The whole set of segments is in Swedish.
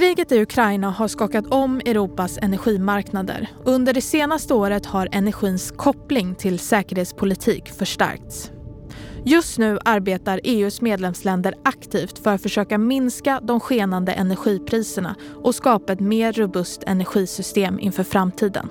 Kriget i Ukraina har skakat om Europas energimarknader. Under det senaste året har energins koppling till säkerhetspolitik förstärkts. Just nu arbetar EUs medlemsländer aktivt för att försöka minska de skenande energipriserna och skapa ett mer robust energisystem inför framtiden.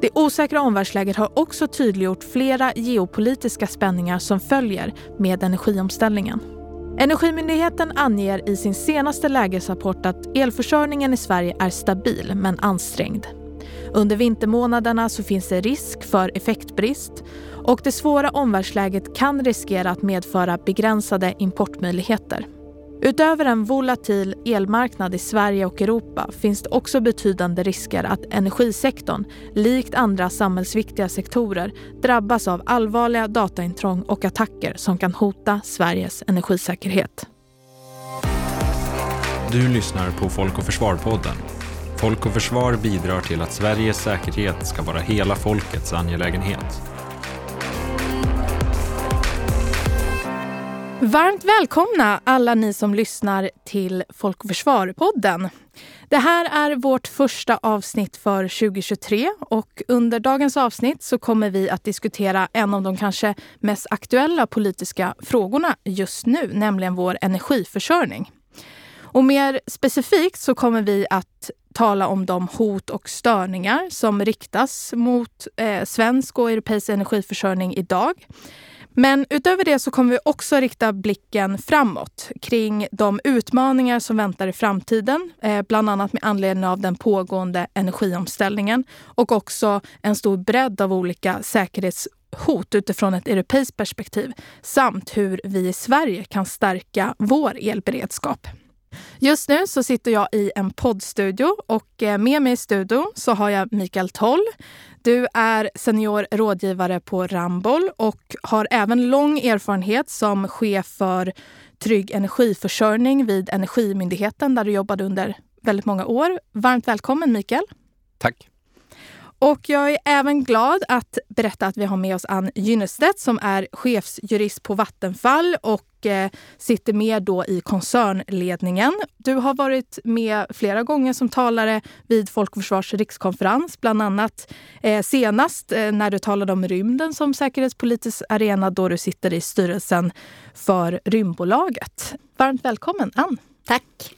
Det osäkra omvärldsläget har också tydliggjort flera geopolitiska spänningar som följer med energiomställningen. Energimyndigheten anger i sin senaste lägesrapport att elförsörjningen i Sverige är stabil men ansträngd. Under vintermånaderna så finns det risk för effektbrist och det svåra omvärldsläget kan riskera att medföra begränsade importmöjligheter. Utöver en volatil elmarknad i Sverige och Europa finns det också betydande risker att energisektorn, likt andra samhällsviktiga sektorer, drabbas av allvarliga dataintrång och attacker som kan hota Sveriges energisäkerhet. Du lyssnar på Folk och Försvar-podden. Folk och Försvar bidrar till att Sveriges säkerhet ska vara hela folkets angelägenhet. Varmt välkomna alla ni som lyssnar till Folk och Försvar-podden. Det här är vårt första avsnitt för 2023 och under dagens avsnitt så kommer vi att diskutera en av de kanske mest aktuella politiska frågorna just nu, nämligen vår energiförsörjning. Och mer specifikt så kommer vi att tala om de hot och störningar som riktas mot eh, svensk och europeisk energiförsörjning idag. Men utöver det så kommer vi också rikta blicken framåt kring de utmaningar som väntar i framtiden, eh, bland annat med anledning av den pågående energiomställningen och också en stor bredd av olika säkerhetshot utifrån ett europeiskt perspektiv samt hur vi i Sverige kan stärka vår elberedskap. Just nu så sitter jag i en poddstudio och eh, med mig i studion så har jag Mikael Toll. Du är senior rådgivare på Ramboll och har även lång erfarenhet som chef för trygg energiförsörjning vid Energimyndigheten där du jobbade under väldigt många år. Varmt välkommen Mikael. Tack. Och jag är även glad att berätta att vi har med oss Ann Gynnestedt som är chefsjurist på Vattenfall och eh, sitter med då i koncernledningen. Du har varit med flera gånger som talare vid Folk och Försvars rikskonferens, bland annat eh, senast eh, när du talade om rymden som säkerhetspolitisk arena då du sitter i styrelsen för Rymdbolaget. Varmt välkommen Ann! Tack!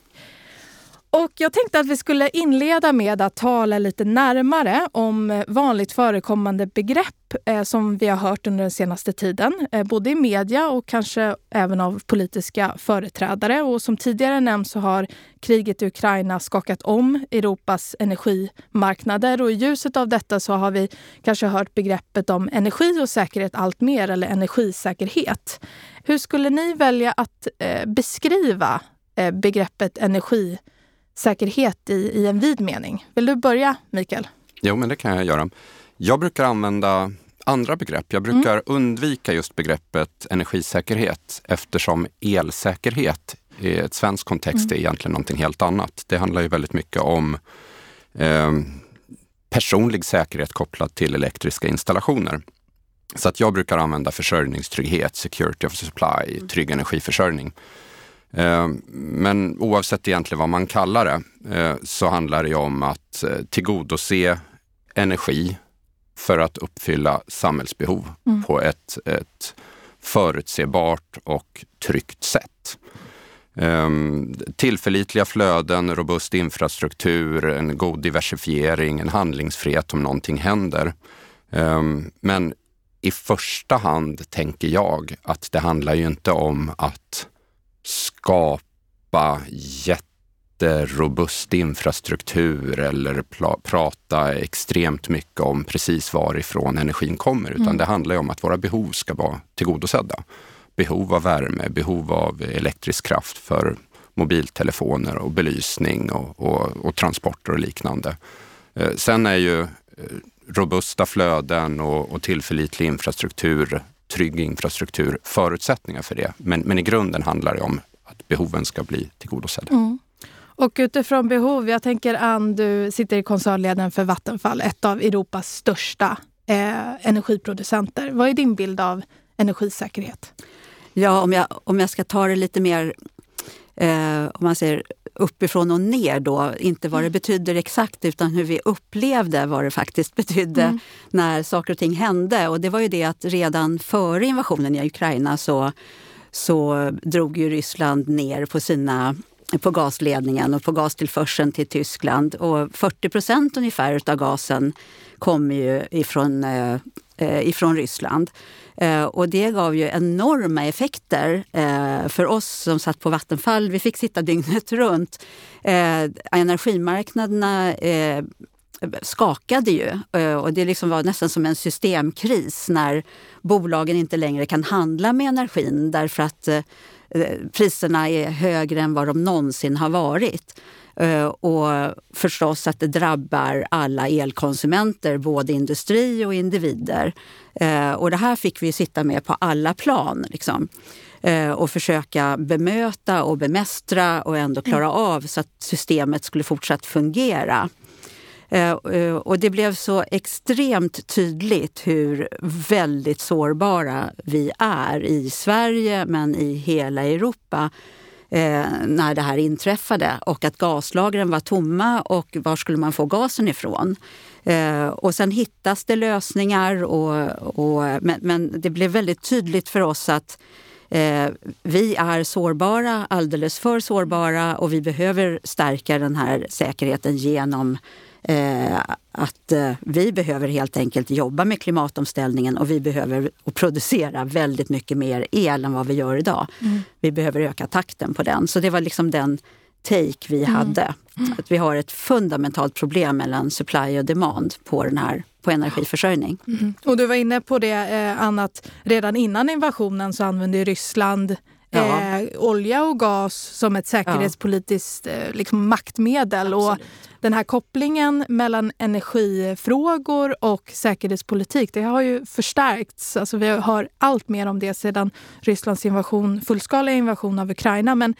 Och jag tänkte att vi skulle inleda med att tala lite närmare om vanligt förekommande begrepp eh, som vi har hört under den senaste tiden, eh, både i media och kanske även av politiska företrädare. Och som tidigare nämnts så har kriget i Ukraina skakat om Europas energimarknader och i ljuset av detta så har vi kanske hört begreppet om energi och säkerhet allt mer, eller energisäkerhet. Hur skulle ni välja att eh, beskriva eh, begreppet energi säkerhet i, i en vid mening. Vill du börja, Mikael? Jo, men det kan jag göra. Jag brukar använda andra begrepp. Jag brukar mm. undvika just begreppet energisäkerhet eftersom elsäkerhet i ett svensk kontext mm. är egentligen någonting helt annat. Det handlar ju väldigt mycket om eh, personlig säkerhet kopplat till elektriska installationer. Så att jag brukar använda försörjningstrygghet, security of supply, mm. trygg energiförsörjning. Eh, men oavsett egentligen vad man kallar det eh, så handlar det om att eh, tillgodose energi för att uppfylla samhällsbehov mm. på ett, ett förutsebart och tryggt sätt. Um, tillförlitliga flöden, robust infrastruktur, en god diversifiering, en handlingsfrihet om någonting händer. Um, men i första hand tänker jag att det handlar ju inte om att skapa jätterobust infrastruktur eller prata extremt mycket om precis varifrån energin kommer, utan mm. det handlar om att våra behov ska vara tillgodosedda. Behov av värme, behov av elektrisk kraft för mobiltelefoner och belysning och, och, och transporter och liknande. Eh, sen är ju eh, robusta flöden och, och tillförlitlig infrastruktur trygg infrastruktur förutsättningar för det. Men, men i grunden handlar det om att behoven ska bli tillgodosedda. Mm. Och utifrån behov, jag tänker Ann, du sitter i koncernledningen för Vattenfall, ett av Europas största eh, energiproducenter. Vad är din bild av energisäkerhet? Ja, om jag, om jag ska ta det lite mer eh, om man säger uppifrån och ner då, inte vad det mm. betyder exakt utan hur vi upplevde vad det faktiskt betydde mm. när saker och ting hände. Och det var ju det att redan före invasionen i Ukraina så, så drog ju Ryssland ner på sina på gasledningen och på gastillförseln till Tyskland. Och 40 procent ungefär av gasen kommer ju ifrån, eh, eh, ifrån Ryssland. Eh, och det gav ju enorma effekter eh, för oss som satt på Vattenfall. Vi fick sitta dygnet runt. Eh, energimarknaderna skakade ju. Och det liksom var nästan som en systemkris när bolagen inte längre kan handla med energin därför att priserna är högre än vad de någonsin har varit. Eh, och förstås att det drabbar alla elkonsumenter, både industri och individer. Eh, och det här fick vi sitta med på alla plan. Liksom eh, och försöka bemöta och bemästra och ändå klara mm. av så att systemet skulle fortsatt fungera. Och det blev så extremt tydligt hur väldigt sårbara vi är i Sverige men i hela Europa eh, när det här inträffade och att gaslagren var tomma och var skulle man få gasen ifrån? Eh, och sen hittas det lösningar, och, och men, men, det blev väldigt tydligt för oss att eh, vi är sårbara, alldeles för sårbara och vi behöver stärka den här säkerheten genom eh, att eh, vi behöver helt enkelt jobba med klimatomställningen och vi behöver producera väldigt mycket mer el än vad vi gör idag. Mm. Vi behöver öka takten på den. Så det var liksom den take vi mm. hade. Att vi har ett fundamentalt problem mellan supply och demand på, den här, på energiförsörjning. Mm. Och du var inne på det, eh, Anna, att redan innan invasionen så använde Ryssland. Eh, olja och gas som ett säkerhetspolitiskt eh, liksom maktmedel. Absolut. Och den här kopplingen mellan energifrågor och säkerhetspolitik det har ju förstärkts. Alltså vi hör allt mer om det sedan Rysslands invasion, fullskaliga invasion av Ukraina. Men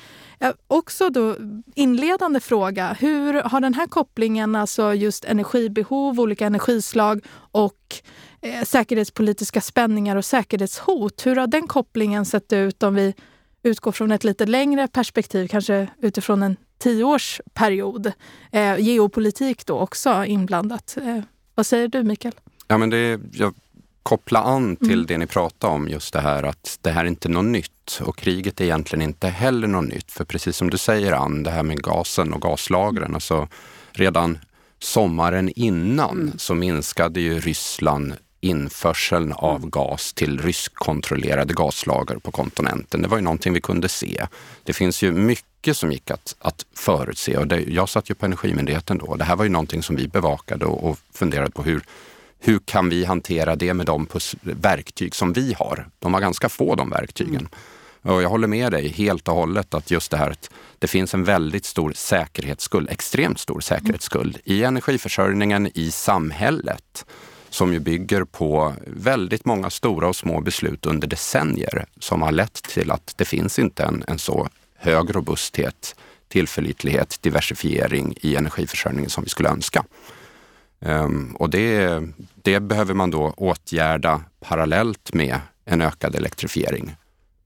också då inledande fråga. Hur har den här kopplingen, alltså just energibehov, olika energislag och eh, säkerhetspolitiska spänningar och säkerhetshot. Hur har den kopplingen sett ut om vi utgår från ett lite längre perspektiv, kanske utifrån en tioårsperiod. Eh, geopolitik då också inblandat. Eh, vad säger du Mikael? Ja, men det, jag kopplar an till mm. det ni pratade om, just det här att det här är inte något nytt och kriget är egentligen inte heller något nytt. För precis som du säger Ann, det här med gasen och gaslagren, alltså redan sommaren innan mm. så minskade ju Ryssland införseln av mm. gas till ryskkontrollerade gaslager på kontinenten. Det var ju någonting vi kunde se. Det finns ju mycket som gick att, att förutse och det, jag satt ju på Energimyndigheten då. Det här var ju någonting som vi bevakade och, och funderade på hur, hur kan vi hantera det med de verktyg som vi har? De har ganska få de verktygen. Mm. Och jag håller med dig helt och hållet att just det här att det finns en väldigt stor säkerhetsskuld, extremt stor säkerhetsskuld i energiförsörjningen, i samhället som ju bygger på väldigt många stora och små beslut under decennier som har lett till att det finns inte en, en så hög robusthet, tillförlitlighet, diversifiering i energiförsörjningen som vi skulle önska. Um, och det, det behöver man då åtgärda parallellt med en ökad elektrifiering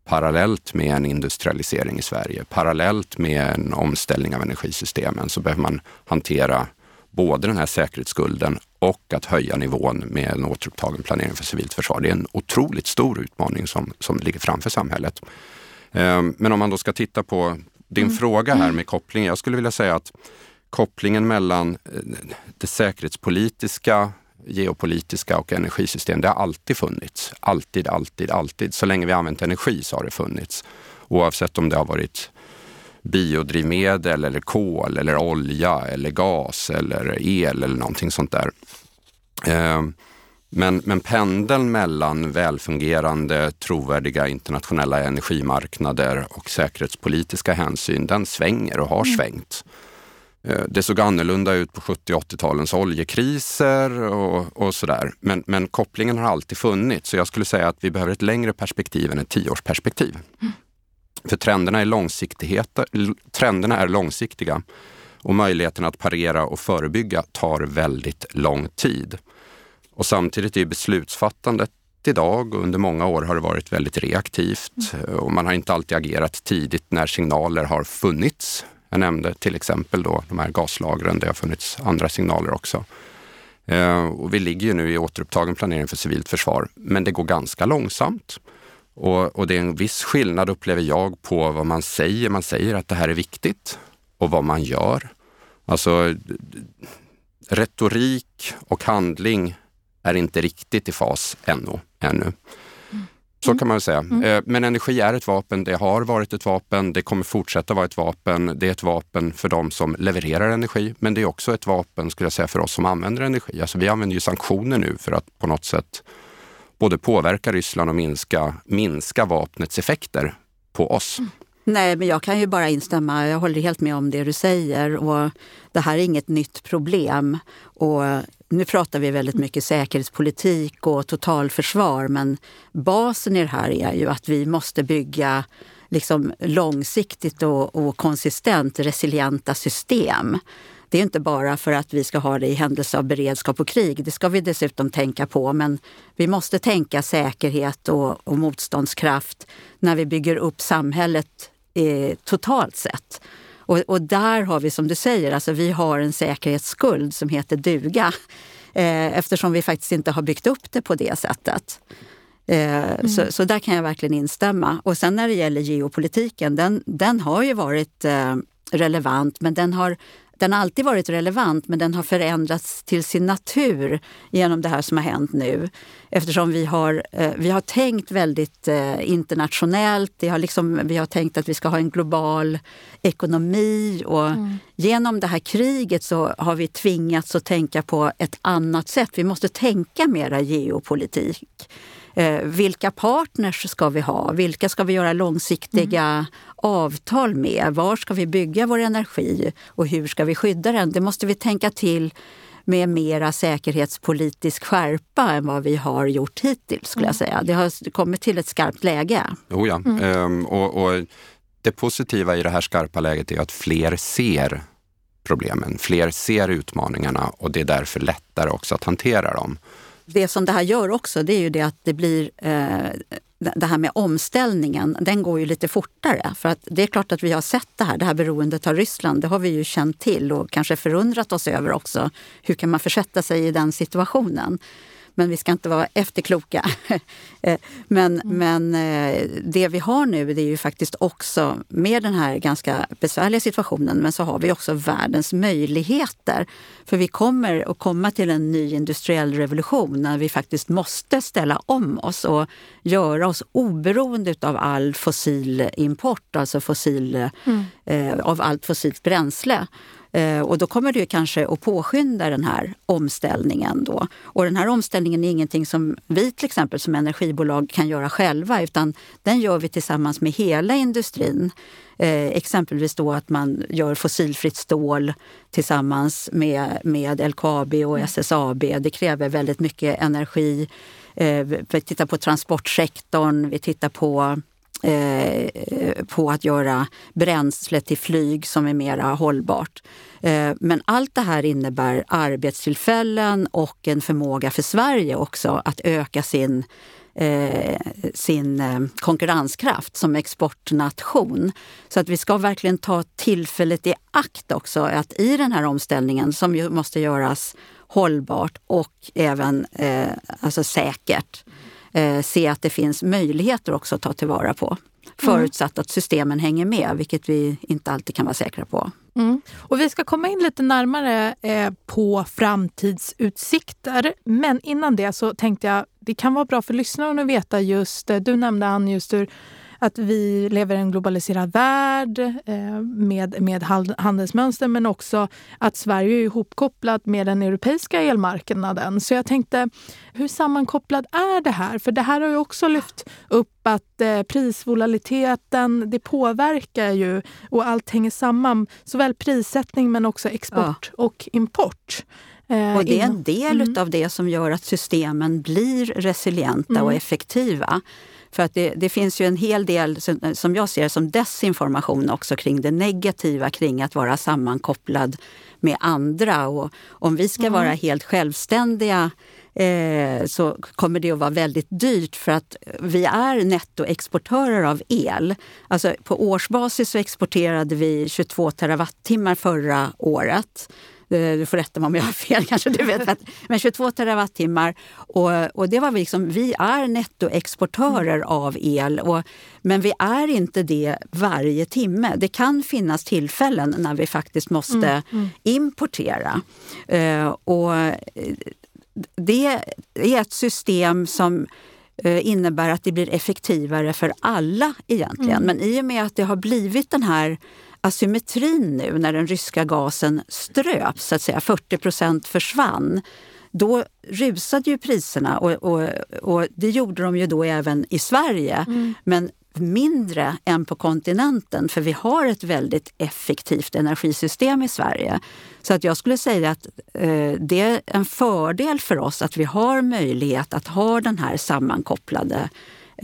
parallellt med en industrialisering i Sverige, parallellt med en omställning av energisystemen så behöver man hantera både den här säkerhetsskulden och att höja nivån med en återupptagen planering för civilt försvar. Det är en otroligt stor utmaning som, som ligger framför samhället. Ehm, men om man då ska titta på din mm. fråga här med kopplingen. Jag skulle vilja säga att kopplingen mellan eh, det säkerhetspolitiska, geopolitiska och energisystem, det har alltid funnits. Alltid, alltid, alltid. Så länge vi använt energi så har det funnits. Oavsett om det har varit biodrivmedel eller kol eller olja eller gas eller el eller någonting sånt där. Ehm, men, men pendeln mellan välfungerande, trovärdiga internationella energimarknader och säkerhetspolitiska hänsyn, den svänger och har mm. svängt. Ehm, det såg annorlunda ut på 70 och 80-talens oljekriser och, och sådär. Men, men kopplingen har alltid funnits. Så jag skulle säga att vi behöver ett längre perspektiv än ett tioårsperspektiv. Mm. För trenderna är, trenderna är långsiktiga och möjligheten att parera och förebygga tar väldigt lång tid. Och samtidigt är beslutsfattandet idag och under många år har det varit väldigt reaktivt och man har inte alltid agerat tidigt när signaler har funnits. Jag nämnde till exempel då de här gaslagren, det har funnits andra signaler också. Eh, och vi ligger ju nu i återupptagen planering för civilt försvar, men det går ganska långsamt. Och, och, det är en viss skillnad upplever jag på vad man säger. Man säger att det här är viktigt och vad man gör. Alltså retorik och handling är inte riktigt i fas ännu. ännu. Så kan man säga. Mm. Eh, men energi är ett vapen, det har varit ett vapen, det kommer fortsätta vara ett vapen. Det är ett vapen för de som levererar energi, men det är också ett vapen skulle jag säga för oss som använder energi. Alltså vi använder ju sanktioner nu för att på något sätt både påverka Ryssland och minska, minska vapnets effekter på oss. Mm. Nej, men jag kan ju bara instämma. Jag håller helt med om det du säger. Och det här är inget nytt problem. Och nu pratar vi väldigt mycket säkerhetspolitik och totalförsvar men basen i det här är ju att vi måste bygga liksom långsiktigt och, och konsistent resilienta system. Det är inte bara för att vi ska ha det i händelse av beredskap och krig. Det ska vi dessutom tänka på. Men vi måste tänka säkerhet och, och motståndskraft när vi bygger upp samhället eh, totalt sett. Och, och, där har vi som du säger, alltså vi har en säkerhetsskuld som heter duga. Eh, eftersom vi faktiskt inte har byggt upp det på det sättet. Eh, mm. så, så, där kan jag verkligen instämma. Och sen när det gäller geopolitiken, den, den har ju varit eh, relevant men den har den har alltid varit relevant men den har förändrats till sin natur genom det här som har hänt nu. Eftersom vi har, eh, vi har tänkt väldigt eh, internationellt. Vi har, liksom, vi har tänkt att vi ska ha en global ekonomi. Och mm. Genom det här kriget så har vi tvingats att tänka på ett annat sätt. Vi måste tänka mera geopolitik. Eh, vilka partners ska vi ha? Vilka ska vi göra långsiktiga mm. avtal med? Var ska vi bygga vår energi och hur ska vi skydda den? Det måste vi tänka till med mera säkerhetspolitisk skärpa än vad vi har gjort hittills. skulle jag mm. säga. Det har kommit till ett skarpt läge. Oh ja. Mm. Ehm, och, och, det positiva i det här skarpa läget är att fler ser problemen. Fler ser utmaningarna och det är därför lättare också att hantera dem det som det här gör också, det är ju det att det blir eh, det här med omställningen, den går ju lite fortare. För att det är klart att vi har sett det här, det här beroendet av Ryssland. Det har vi ju känt till och kanske förundrat oss över också. Hur kan man försätta sig i den situationen? Men vi ska inte vara efterkloka. Eh, men, mm. men eh, det vi har nu det är ju faktiskt också, med den här ganska besvärliga situationen, men så har vi också världens möjligheter. För vi kommer att komma till en ny industriell revolution när vi faktiskt måste ställa om oss och göra oss oberoende av all fossil import, alltså fossil, mm. eh, av allt fossilt bränsle. Eh, och då kommer det kanske att påskynda den här omställningen. Då. Och den här omställningen är ingenting som vi till exempel som energibolag kan göra själva utan den gör vi tillsammans med hela industrin. Eh, exempelvis då att man gör fossilfritt stål tillsammans med, med LKAB och mm. SSAB. Det kräver väldigt mycket energi. Eh, vi tittar på transportsektorn, vi tittar på Eh, på att göra bränsle till flyg som är mera hållbart. Eh, men allt det här innebär arbetstillfällen och en förmåga för Sverige också att öka sin Eh, sin eh, konkurrenskraft som exportnation. Så att vi ska verkligen ta tillfället i akt också att i den här omställningen som ju måste göras hållbart och även eh, alltså säkert eh, se att det finns möjligheter också att ta tillvara på. Förutsatt att systemen hänger med, vilket vi inte alltid kan vara säkra på. Mm. Och vi ska komma in lite närmare eh, på framtidsutsikter. Men innan det så tänkte jag det kan vara bra för lyssnarna att veta just, eh, du nämnde Ann just hur att vi lever i en globaliserad värld eh, med, med handelsmönster men också att Sverige är ihopkopplat med den europeiska elmarknaden. Så jag tänkte, hur sammankopplad är det här? För det här har ju också lyft upp att eh, prisvolatiliteten, det påverkar ju och allt hänger samman. Såväl prissättning men också export ja. och import. Eh, och det är en del mm. av det som gör att systemen blir resilienta mm. och effektiva. För att det, det, finns ju en hel del, som jag ser som desinformation också kring det negativa kring att vara sammankopplad med andra. Och om vi ska mm. vara helt självständiga eh, så kommer det att vara väldigt dyrt för att vi är nettoexportörer av el. Alltså på årsbasis så exporterade vi 22 terawattimmar förra året. Eh, du får rätta mig om jag har fel, kanske du vet. Men 22 terawattimmar. Och, och det var vi, liksom, vi är nettoexportörer mm. av el. Och, men vi är inte det varje timme. Det kan finnas tillfällen när vi faktiskt måste mm. Mm. importera. Uh, och det är ett system som innebär att det blir effektivare för alla egentligen. Mm. Men i och med att det har blivit den här asymmetrin nu när den ryska gasen ströps, så att säga, 40 procent försvann, då rusade ju priserna och, och, och, det gjorde de ju då även i Sverige. Mm. Men mindre än på kontinenten för vi har ett väldigt effektivt energisystem i Sverige. Så att jag skulle säga att eh, det är en fördel för oss att vi har möjlighet att ha den här sammankopplade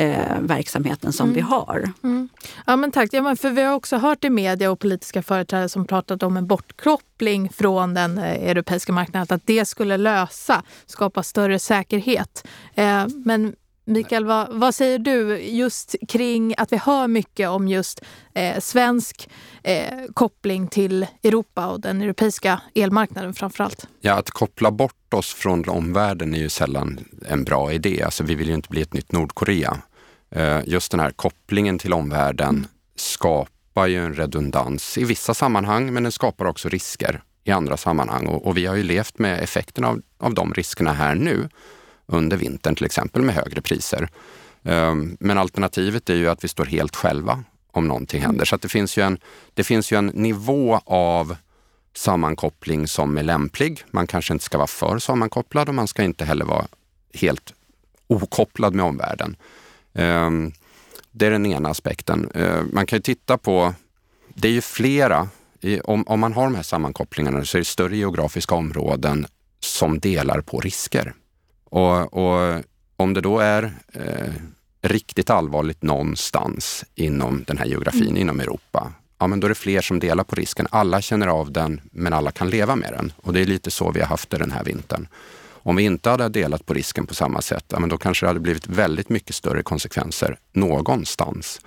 eh, verksamheten som mm. vi har. Mm. Ja, men tack. Ja, men för vi har också hört i media och politiska företrädare som pratat om en bortkoppling från den eh, europeiska marknaden, att det skulle lösa, skapa större säkerhet. Eh, men Mikael, vad, vad, säger du just kring att vi hör mycket om just eh, svensk eh, koppling till Europa och den europeiska elmarknaden framför allt? Ja, att koppla bort oss från omvärlden är ju sällan en bra idé. Alltså, vi vill ju inte bli ett nytt Nordkorea. Eh, just den här kopplingen till omvärlden mm. skapar ju en redundans i vissa sammanhang, men den skapar också risker i andra sammanhang. Och, och vi har ju levt med effekterna av, av de riskerna här nu under vintern till exempel med högre priser. Ehm, men alternativet är ju att vi står helt själva om någonting händer. Så det, finns ju en, det finns ju en nivå av sammankoppling som är lämplig. Man kanske inte ska vara för sammankopplad och man ska inte heller vara helt okopplad med omvärlden. Ehm, det är den ena aspekten. Ehm, man kan ju titta på, det är ju flera, om, om man har de här sammankopplingarna så är det större geografiska områden som delar på risker. Och, och om det då är eh, riktigt allvarligt någonstans inom den här geografin, mm. inom Europa, ja men då är det fler som delar på risken. Alla känner av den, men alla kan leva med den. Och det är lite så vi har haft det den här vintern. Om vi inte hade delat på risken på samma sätt, ja, men då kanske det hade blivit väldigt mycket större konsekvenser någonstans.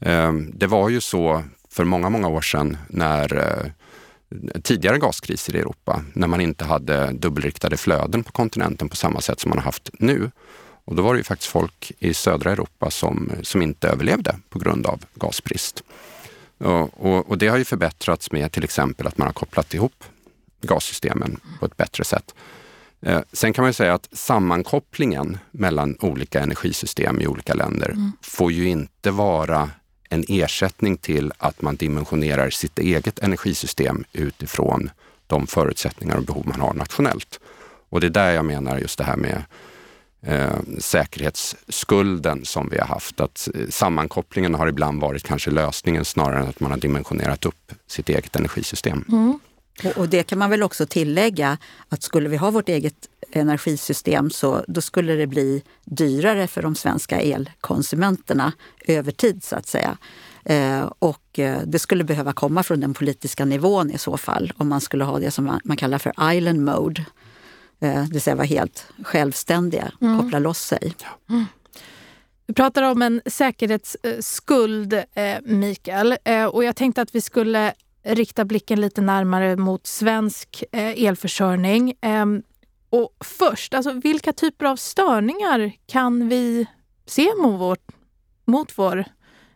Ehm, det var ju så för många, många år sedan när eh, tidigare gaskriser i Europa när man inte hade dubbelriktade flöden på kontinenten på samma sätt som man har haft nu. Och då var det ju faktiskt folk i södra Europa som, som inte överlevde på grund av gasbrist. Och, och, och det har ju förbättrats med till exempel att man har kopplat ihop gassystemen på ett bättre sätt. Eh, sen kan man säga att sammankopplingen mellan olika energisystem i olika länder mm. får ju inte vara en ersättning till att man dimensionerar sitt eget energisystem utifrån de förutsättningar och behov man har nationellt. Och det är där jag menar just det här med eh, säkerhetsskulden som vi har haft. Att eh, sammankopplingen har ibland varit kanske lösningen snarare än att man har dimensionerat upp sitt eget energisystem. Mm. Och, och, det kan man väl också tillägga att skulle vi ha vårt eget energisystem så då skulle det bli dyrare för de svenska elkonsumenterna över tid så att säga. Eh, och eh, det skulle behöva komma från den politiska nivån i så fall om man skulle ha det som man, man kallar för island mode. Eh, det vill säga vara helt självständiga, mm. koppla loss sig. Mm. Du pratar om en säkerhetsskuld, Mikael. Och jag tänkte att vi skulle rikta blicken lite närmare mot svensk eh, elförsörjning. Ehm, och först, alltså vilka typer av störningar kan vi se mot, vårt, mot vår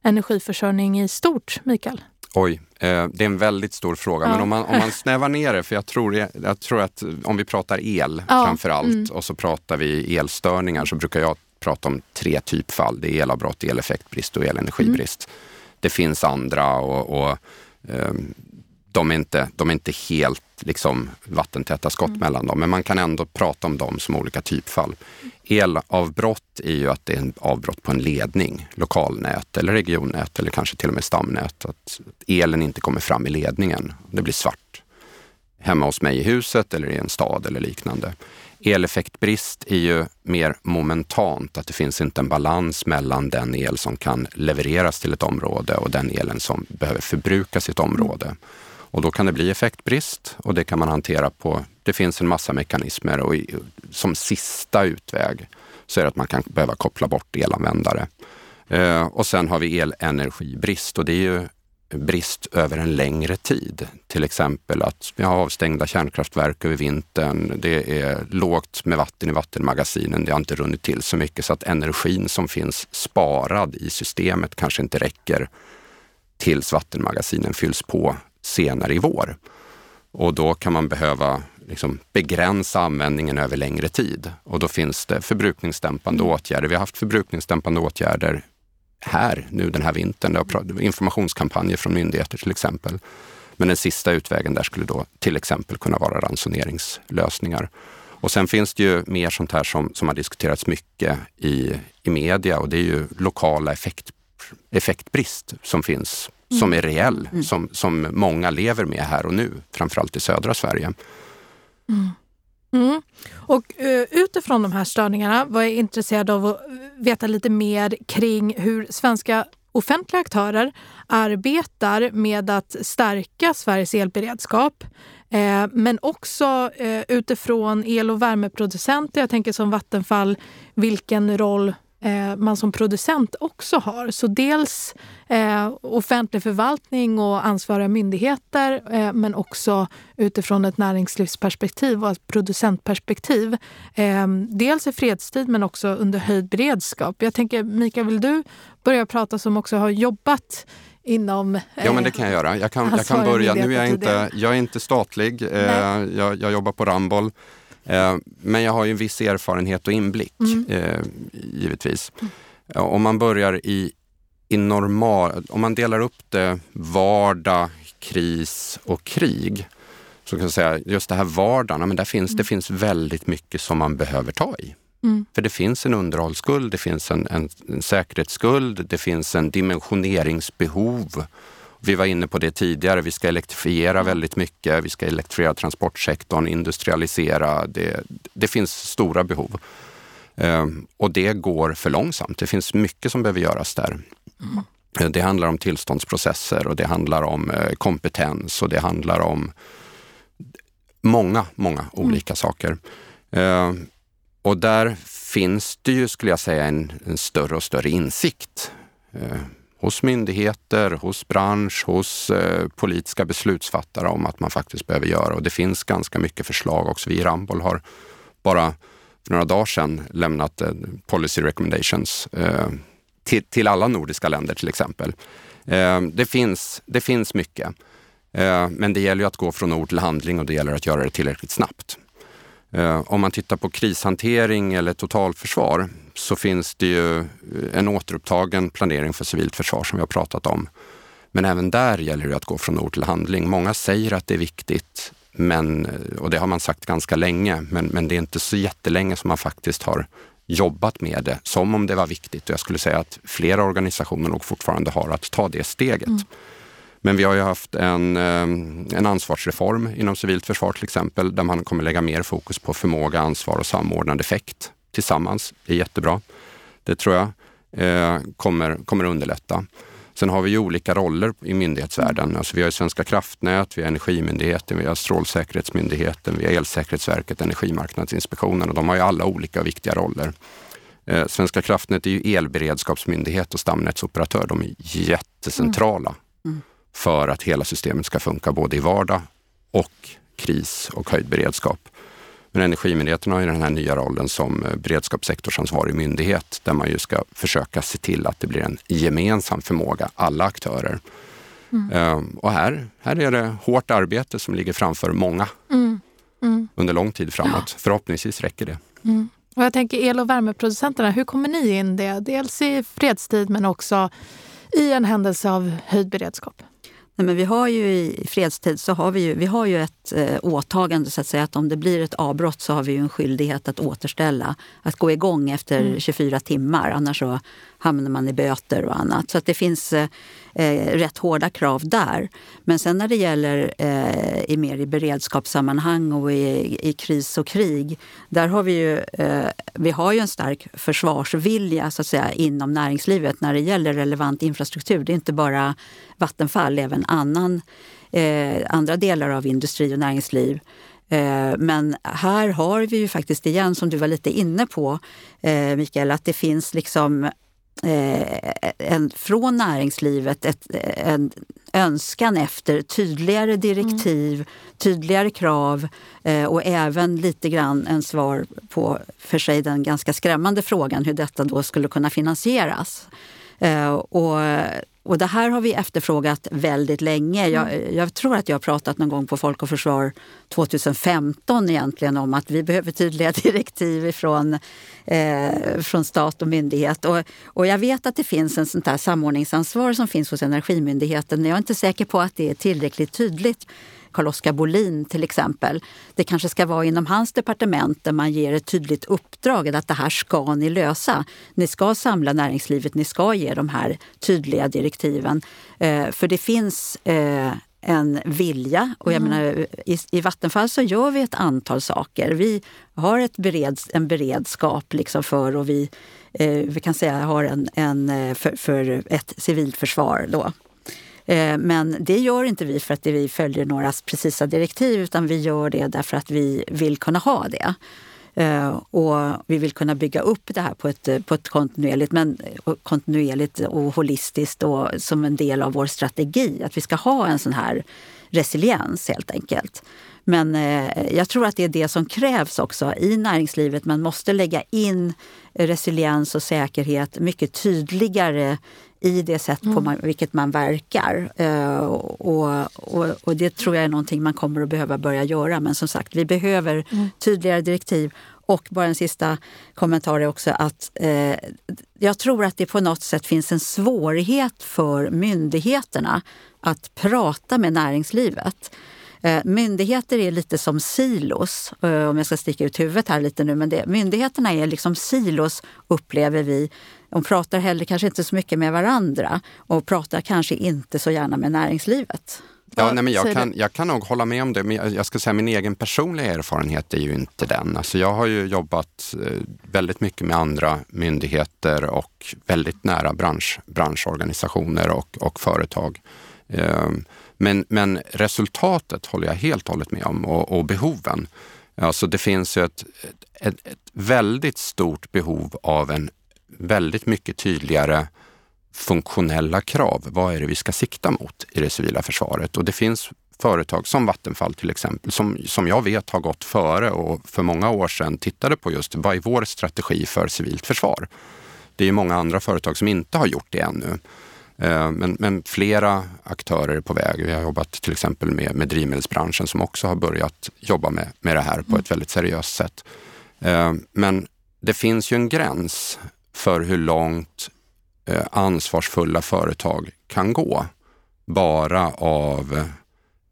energiförsörjning i stort, Mikael? Oj, eh, det är en väldigt stor fråga. Ja. Men om man, om man snävar ner det, för jag tror, jag tror att om vi pratar el ja. framför allt mm. och så pratar vi elstörningar så brukar jag prata om tre typfall. Det är elavbrott, eleffektbrist och elenergibrist. Mm. Det finns andra och, och de är inte, de är inte helt liksom, vattentäta skott mm. mellan dem, men man kan ändå prata om dem som olika typfall. Elavbrott är ju att det är en avbrott på en ledning, lokalnät eller regionnät eller kanske till och med stamnät. Att elen inte kommer fram i ledningen. Det blir svart hemma hos mig i huset eller i en stad eller liknande. Eleffektbrist är ju mer momentant, att det finns inte en balans mellan den el som kan levereras till ett område och den elen som behöver förbrukas i ett område. Och då kan det bli effektbrist och det kan man hantera på Det finns en massa mekanismer och i, som sista utväg så är det att man kan behöva koppla bort elanvändare. Eh, och sen har vi elenergibrist och det är ju brist över en längre tid. Till exempel att vi har avstängda kärnkraftverk över vintern. Det är lågt med vatten i vattenmagasinen. Det har inte runnit till så mycket så att energin som finns sparad i systemet kanske inte räcker tills vattenmagasinen fylls på senare i vår. Och då kan man behöva liksom begränsa användningen över längre tid. Och då finns det förbrukningsdämpande mm. åtgärder. Vi har haft förbrukningsdämpande åtgärder här nu den här vintern. Det har informationskampanjer från myndigheter till exempel. Men den sista utvägen där skulle då till exempel kunna vara ransoneringslösningar. Och sen finns det ju mer sånt här som, som har diskuterats mycket i, i media och det är ju lokala effekt, effektbrist som finns, mm. som är reell, mm. som, som många lever med här och nu, framförallt i södra Sverige. Mm. Mm. Och uh, utifrån de här störningarna var jag intresserad av att veta lite mer kring hur svenska offentliga aktörer arbetar med att stärka Sveriges elberedskap. Eh, men också eh, utifrån el och värmeproducenter, jag tänker som Vattenfall, vilken roll eh, man som producent också har. Så dels eh, offentlig förvaltning och ansvariga myndigheter eh, men också utifrån ett näringslivsperspektiv och ett producentperspektiv. Eh, dels i fredstid men också under höjd beredskap. Jag tänker Mikael, vill du börja prata som också har jobbat inom... ja, men det kan jag göra. Jag kan, jag kan börja. Nu är jag inte, jag är inte statlig. Eh, jag, jag jobbar på Ramboll. Eh, men jag har ju en viss erfarenhet och inblick, mm. eh, givetvis. Mm. Om man börjar i, i normal... Om man delar upp det vardag, kris och krig så kan jag säga just det här vardagen, men där finns, mm. det finns väldigt mycket som man behöver ta i. Mm. För det finns en underhållsskuld, det finns en, en, en säkerhetsskuld, det finns en dimensioneringsbehov vi var inne på det tidigare, vi ska elektrifiera väldigt mycket, vi ska elektrifiera transportsektorn, industrialisera. Det, det finns stora behov. Ehm, och det går för långsamt. Det finns mycket som behöver göras där. Mm. Det handlar om tillståndsprocesser och det handlar om eh, kompetens och det handlar om många, många olika mm. saker. Ehm, och där finns det ju, skulle jag säga, en, en större och större insikt. Ehm, hos myndigheter, hos bransch, hos eh, politiska beslutsfattare om att man faktiskt behöver göra. Och det finns ganska mycket förslag också. Vi i Ramboll har bara för några dagar sedan lämnat eh, policy recommendations eh, till, till, alla nordiska länder till exempel. Eh, det, finns, det finns mycket. Eh, men det gäller ju att gå från ord till handling och det gäller att göra det tillräckligt snabbt. Eh, om man tittar på krishantering eller totalförsvar så finns det ju eh, en återupptagen planering för civilt försvar som vi har pratat om. Men även där gäller det att gå från ord till handling. Många säger att det är viktigt, men, eh, och det har man sagt ganska länge, men, men det är inte så jättelänge som man faktiskt har jobbat med det som om det var viktigt. Och jag skulle säga att flera organisationer nog fortfarande har att ta det steget. Mm. Men vi har ju haft en, eh, en ansvarsreform inom civilt försvar till exempel, där man kommer lägga mer fokus på förmåga, ansvar och samordnad effekt tillsammans. Det är jättebra. Det tror jag eh, kommer, kommer underlätta. Sen har vi ju olika roller i myndighetsvärlden. Alltså vi har Svenska kraftnät, vi har Energimyndigheten, vi har Strålsäkerhetsmyndigheten, vi har Elsäkerhetsverket, Energimarknadsinspektionen och de har ju alla olika viktiga roller. Eh, Svenska kraftnät är ju elberedskapsmyndighet och stamnätsoperatör. De är jättecentrala mm för att hela systemet ska funka både i vardag och kris och höjd beredskap. Men Energimyndigheten har ju den här nya rollen som eh, beredskapssektorsansvarig myndighet där man ju ska försöka se till att det blir en gemensam förmåga, alla aktörer. Mm. Ehm, och här, här är det hårt arbete som ligger framför många mm. Mm. under lång tid framåt. Ja. Förhoppningsvis räcker det. Mm. Och jag tänker el och värmeproducenterna, hur kommer ni in det? Dels i fredstid men också i en händelse av höjd beredskap? Nej, men vi har ju i fredstid så har vi ju, vi har ju ett eh, åtagande så att säga att om det blir ett avbrott så har vi en skyldighet att återställa, att gå igång efter mm. 24 timmar. Annars så hamnar man i böter och annat. Så att det finns eh, eh, rätt hårda krav där. Men sen när det gäller eh, i mer i beredskapssammanhang och i, i kris och krig, där har vi ju, eh, vi har ju en stark försvarsvilja så att säga, inom näringslivet när det gäller relevant infrastruktur. Det är inte bara Vattenfall, även annan, eh, andra delar av industri och näringsliv eh, men här har vi ju faktiskt igen, som du var lite inne på eh, Mikael, att det finns liksom Eh, en, från näringslivet ett, en önskan efter tydligare direktiv, mm. tydligare krav eh, och även lite grann en svar på för sig den ganska skrämmande frågan hur detta då skulle kunna finansieras. Eh, och och det här har vi efterfrågat väldigt länge. Jag, mm. jag, tror att jag har pratat någon gång på Folk och Försvar 2015 egentligen om att vi behöver tydliga direktiv ifrån, eh, från stat och myndighet. Och, och jag vet att det finns en sånt här samordningsansvar som finns hos Energimyndigheten. Men jag är inte säker på att det är tillräckligt tydligt. Carl-Oskar Bolin till exempel. Det kanske ska vara inom hans departement där man ger ett tydligt uppdrag att det här ska ni lösa. Ni ska samla näringslivet, ni ska ge de här tydliga direktiven. Eh, för det finns eh, en vilja. Och jag mm. menar, i, i, Vattenfall så gör vi ett antal saker. Vi har ett bereds, en beredskap liksom för och vi, eh, vi kan säga har en, en eh, för, för ett civilförsvar. Då. Eh, men det gör inte vi för att vi följer några precisa direktiv utan vi gör det därför att vi vill kunna ha det. Eh, och vi vill kunna bygga upp det här på ett, eh, på ett kontinuerligt, men, kontinuerligt och holistiskt och som en del av vår strategi. Att vi ska ha en sån här resiliens helt enkelt. Men eh, jag tror att det är det som krävs också i näringslivet. Man måste lägga in resiliens och säkerhet mycket tydligare i det sätt på mm. man, vilket man verkar. Uh, och, och, och, det tror jag är någonting man kommer att behöva börja göra. Men som sagt, vi behöver mm. tydligare direktiv. Och bara en sista kommentar är också att eh, jag tror att det på något sätt finns en svårighet för myndigheterna att prata med näringslivet. Eh, myndigheter är lite som silos, eh, om jag ska sticka ut huvudet här lite nu. Men det, myndigheterna är liksom silos, upplever vi. De pratar heller kanske inte så mycket med varandra och pratar kanske inte så gärna med näringslivet. Ja, nej, men jag, kan, jag kan nog hålla med om det, men jag ska säga min egen personliga erfarenhet är ju inte den. Alltså jag har ju jobbat eh, väldigt mycket med andra myndigheter och väldigt nära bransch, branschorganisationer och, och företag. Ehm, men, men resultatet håller jag helt och hållet med om och, och behoven. Alltså det finns ju ett, ett, ett väldigt stort behov av en väldigt mycket tydligare funktionella krav. Vad är det vi ska sikta mot i det civila försvaret? Och det finns företag som Vattenfall till exempel, som, som jag vet har gått före och för många år sedan tittade på just vad är vår strategi för civilt försvar? Det är många andra företag som inte har gjort det ännu. Eh, men, men, flera aktörer är på väg. Vi har jobbat till exempel med, med drivmedelsbranschen som också har börjat jobba med, med det här på ett väldigt seriöst sätt. Eh, men det finns ju en gräns för hur långt eh, ansvarsfulla företag kan gå bara av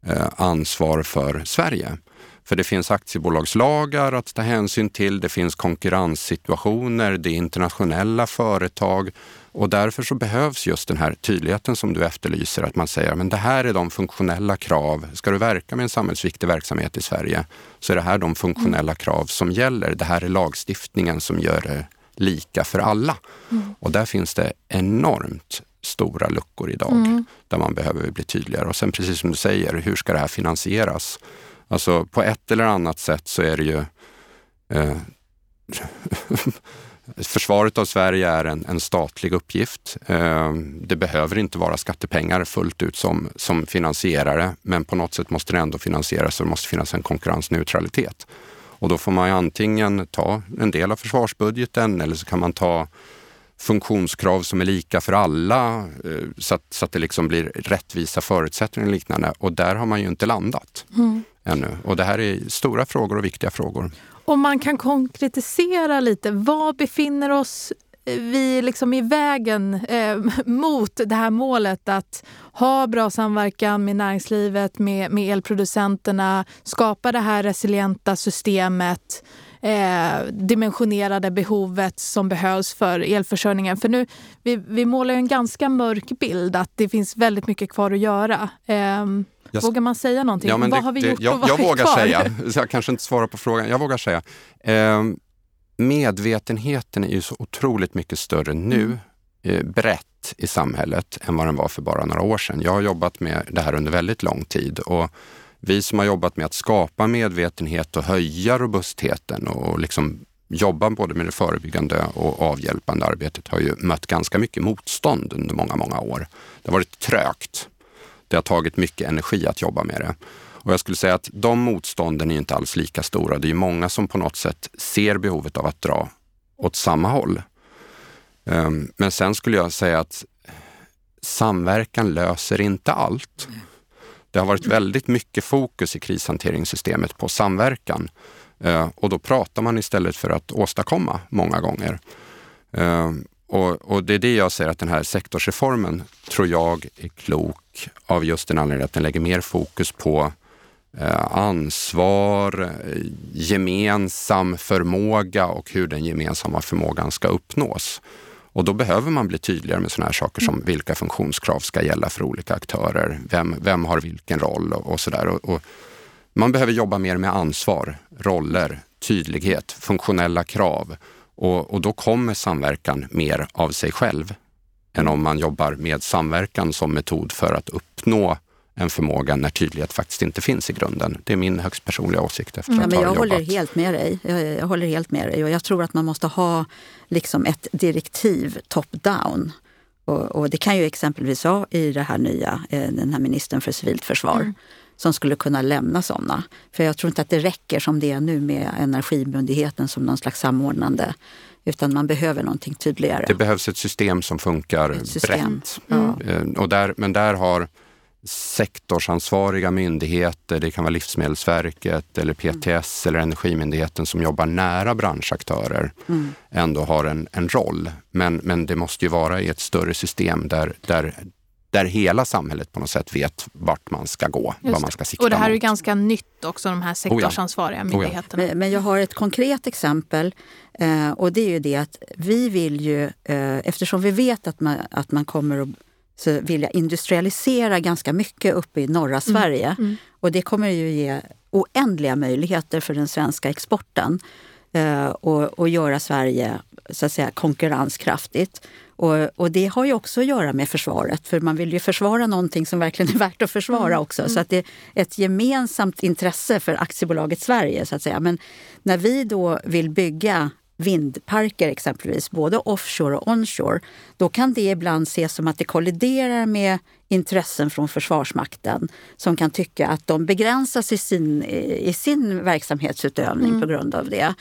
eh, ansvar för Sverige. För det finns aktiebolagslagar att ta hänsyn till, det finns konkurrenssituationer, det är internationella företag och därför så behövs just den här tydligheten som du efterlyser, att man säger men det här är de funktionella krav. Ska du verka med en samhällsviktig verksamhet i Sverige så är det här de funktionella krav som gäller. Det här är lagstiftningen som gör det lika för alla. Mm. Och där finns det enormt stora luckor idag mm. där man behöver bli tydligare. Och sen precis som du säger, hur ska det här finansieras? Alltså på ett eller annat sätt så är det ju eh, Försvaret av Sverige är en, en statlig uppgift. Eh, det behöver inte vara skattepengar fullt ut som, som finansierare, men på något sätt måste det ändå finansieras och det måste finnas en konkurrensneutralitet. Och då får man antingen ta en del av försvarsbudgeten eller så kan man ta funktionskrav som är lika för alla eh, så att, så att det liksom blir rättvisa förutsättningar och liknande. Och där har man ju inte landat mm. ännu. Och det här är stora frågor och viktiga frågor. Om man kan konkretisera lite, var befinner oss vi liksom i vägen eh, mot det här målet att ha bra samverkan med näringslivet, med, med elproducenterna, skapa det här resilienta systemet, eh, dimensionera behovet som behövs för elförsörjningen. För nu, vi, vi målar en ganska mörk bild att det finns väldigt mycket kvar att göra. Eh, jag, vågar man säga någonting? Ja, vad det, har vi gjort det, jag, och vad jag är vågar kvar? säga, jag kanske inte svarar på frågan, jag vågar säga. Medvetenheten är ju så otroligt mycket större nu, mm. eh, brett i samhället, än vad den var för bara några år sedan. Jag har jobbat med det här under väldigt lång tid och vi som har jobbat med att skapa medvetenhet och höja robustheten och liksom jobba både med det förebyggande och avhjälpande arbetet har ju mött ganska mycket motstånd under många, många år. Det har varit trögt. Det har tagit mycket energi att jobba med det. Och jag skulle säga att de motstånden är inte alls lika stora. Det är många som på något sätt ser behovet av att dra åt samma håll. Ehm, men sen skulle jag säga att samverkan löser inte allt. Det har varit väldigt mycket fokus i krishanteringssystemet på samverkan ehm, och då pratar man istället för att åstadkomma många gånger. Ehm, och, och, det är det jag säger att den här sektorsreformen tror jag är klok av just den anledningen att den lägger mer fokus på ansvar, gemensam förmåga och hur den gemensamma förmågan ska uppnås. Och då behöver man bli tydligare med sådana här saker som mm. vilka funktionskrav ska gälla för olika aktörer, vem, vem har vilken roll och, och sådär. Man behöver jobba mer med ansvar, roller, tydlighet, funktionella krav och, och då kommer samverkan mer av sig själv än om man jobbar med samverkan som metod för att uppnå en förmåga när tydlighet faktiskt inte finns i grunden. Det är min högst personliga åsikt efter mm. att ja, ha jag jobbat. Håller helt med dig. Jag, jag, håller helt med dig och jag tror att man måste ha liksom ett direktiv top-down. Och, och, det kan ju exempelvis vara i det här nya, eh, den här ministern för civilt försvar. Mm som skulle kunna lämna sådana. För jag tror inte att det räcker som det är nu med Energimyndigheten som någon slags samordnande. Utan man behöver någonting tydligare. Det behövs ett system som funkar system. brett. Mm. Och där, men där har sektorsansvariga myndigheter, det kan vara Livsmedelsverket eller PTS mm. eller Energimyndigheten som jobbar nära branschaktörer, mm. ändå har en, en roll. Men, men det måste ju vara i ett större system där, där, där hela samhället på något sätt vet vart man ska gå, Just vad man ska sikta Och det här mot. är ganska nytt också, de här sektorsansvariga oh ja. myndigheterna. Oh ja. men, men, jag har ett konkret exempel eh, och det är ju det att vi vill ju, eh, eftersom vi vet att man, att man kommer att så vill jag industrialisera ganska mycket uppe i norra mm. Sverige. Mm. Mm. Och det kommer ju ge oändliga möjligheter för den svenska exporten eh, och, och göra Sverige så att säga, konkurrenskraftigt. Och, och, det har ju också att göra med försvaret, för man vill ju försvara någonting som verkligen är värt att försvara mm. också. Så att det är ett gemensamt intresse för aktiebolaget Sverige, så att säga. Men när vi då vill bygga vindparker exempelvis, både offshore och onshore, då kan det ibland ses som att det kolliderar med intressen från Försvarsmakten som kan tycka att de begränsas i sin, i sin verksamhetsutövning mm. på grund av det.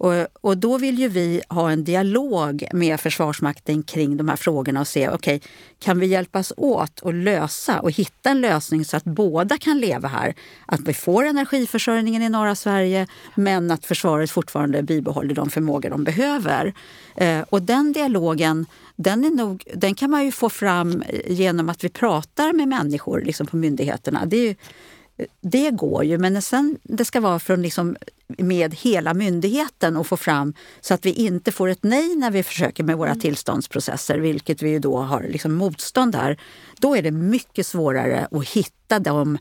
Och, och, då vill ju vi ha en dialog med Försvarsmakten kring de här frågorna och se, okej, okay, kan vi hjälpas åt att lösa och hitta en lösning så att båda kan leva här? Att vi får energiförsörjningen i norra Sverige, men att försvaret fortfarande bibehåller de förmågor de behöver. Eh, och den dialogen, den, är nog, den kan man ju få fram genom att vi pratar med människor liksom på myndigheterna. Det är ju, det går ju, men sen det ska vara från liksom med hela myndigheten och få fram så att vi inte får ett nej när vi försöker med våra mm. tillståndsprocesser, vilket vi ju då har liksom motstånd där. Då är det mycket svårare att hitta de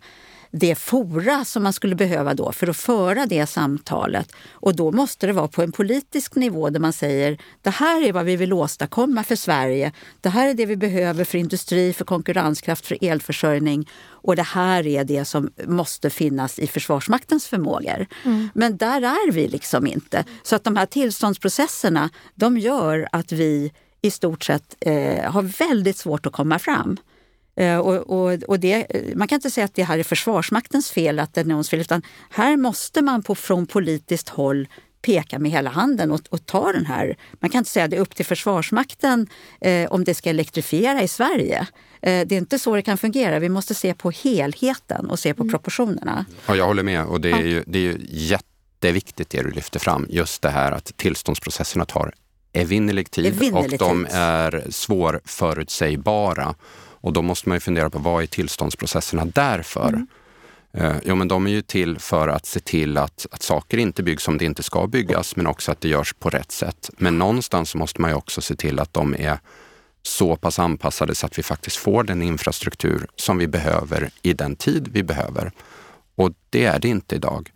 det fora som man skulle behöva då för att föra det samtalet. Och då måste det vara på en politisk nivå där man säger det här är vad vi vill åstadkomma för Sverige. Det här är det vi behöver för industri, för konkurrenskraft, för elförsörjning. Och det här är det som måste finnas i Försvarsmaktens förmågor. Mm. Men där är vi liksom inte. Så att de här tillståndsprocesserna de gör att vi i stort sett eh, har väldigt svårt att komma fram. Eh, och, och, och det, man kan inte säga att det här är Försvarsmaktens fel, att det är någons fel, utan här måste man på, från politiskt håll peka med hela handen och, och ta den här... Man kan inte säga att det är upp till Försvarsmakten eh, om det ska elektrifiera i Sverige. Eh, det är inte så det kan fungera. Vi måste se på helheten och se på mm. proportionerna. Ja, jag håller med och det är ju, det är ju jätteviktigt det du lyfter fram. Just det här att tillståndsprocesserna tar evinnerlig tid evinnerlig och de är svårförutsägbara. Och då måste man ju fundera på vad är tillståndsprocesserna där för? Mm. Eh, jo, men de är ju till för att se till att, att saker inte byggs som det inte ska byggas, men också att det görs på rätt sätt. Men någonstans måste man ju också se till att de är så pass anpassade så att vi faktiskt får den infrastruktur som vi behöver i den tid vi behöver. Och det är det inte idag.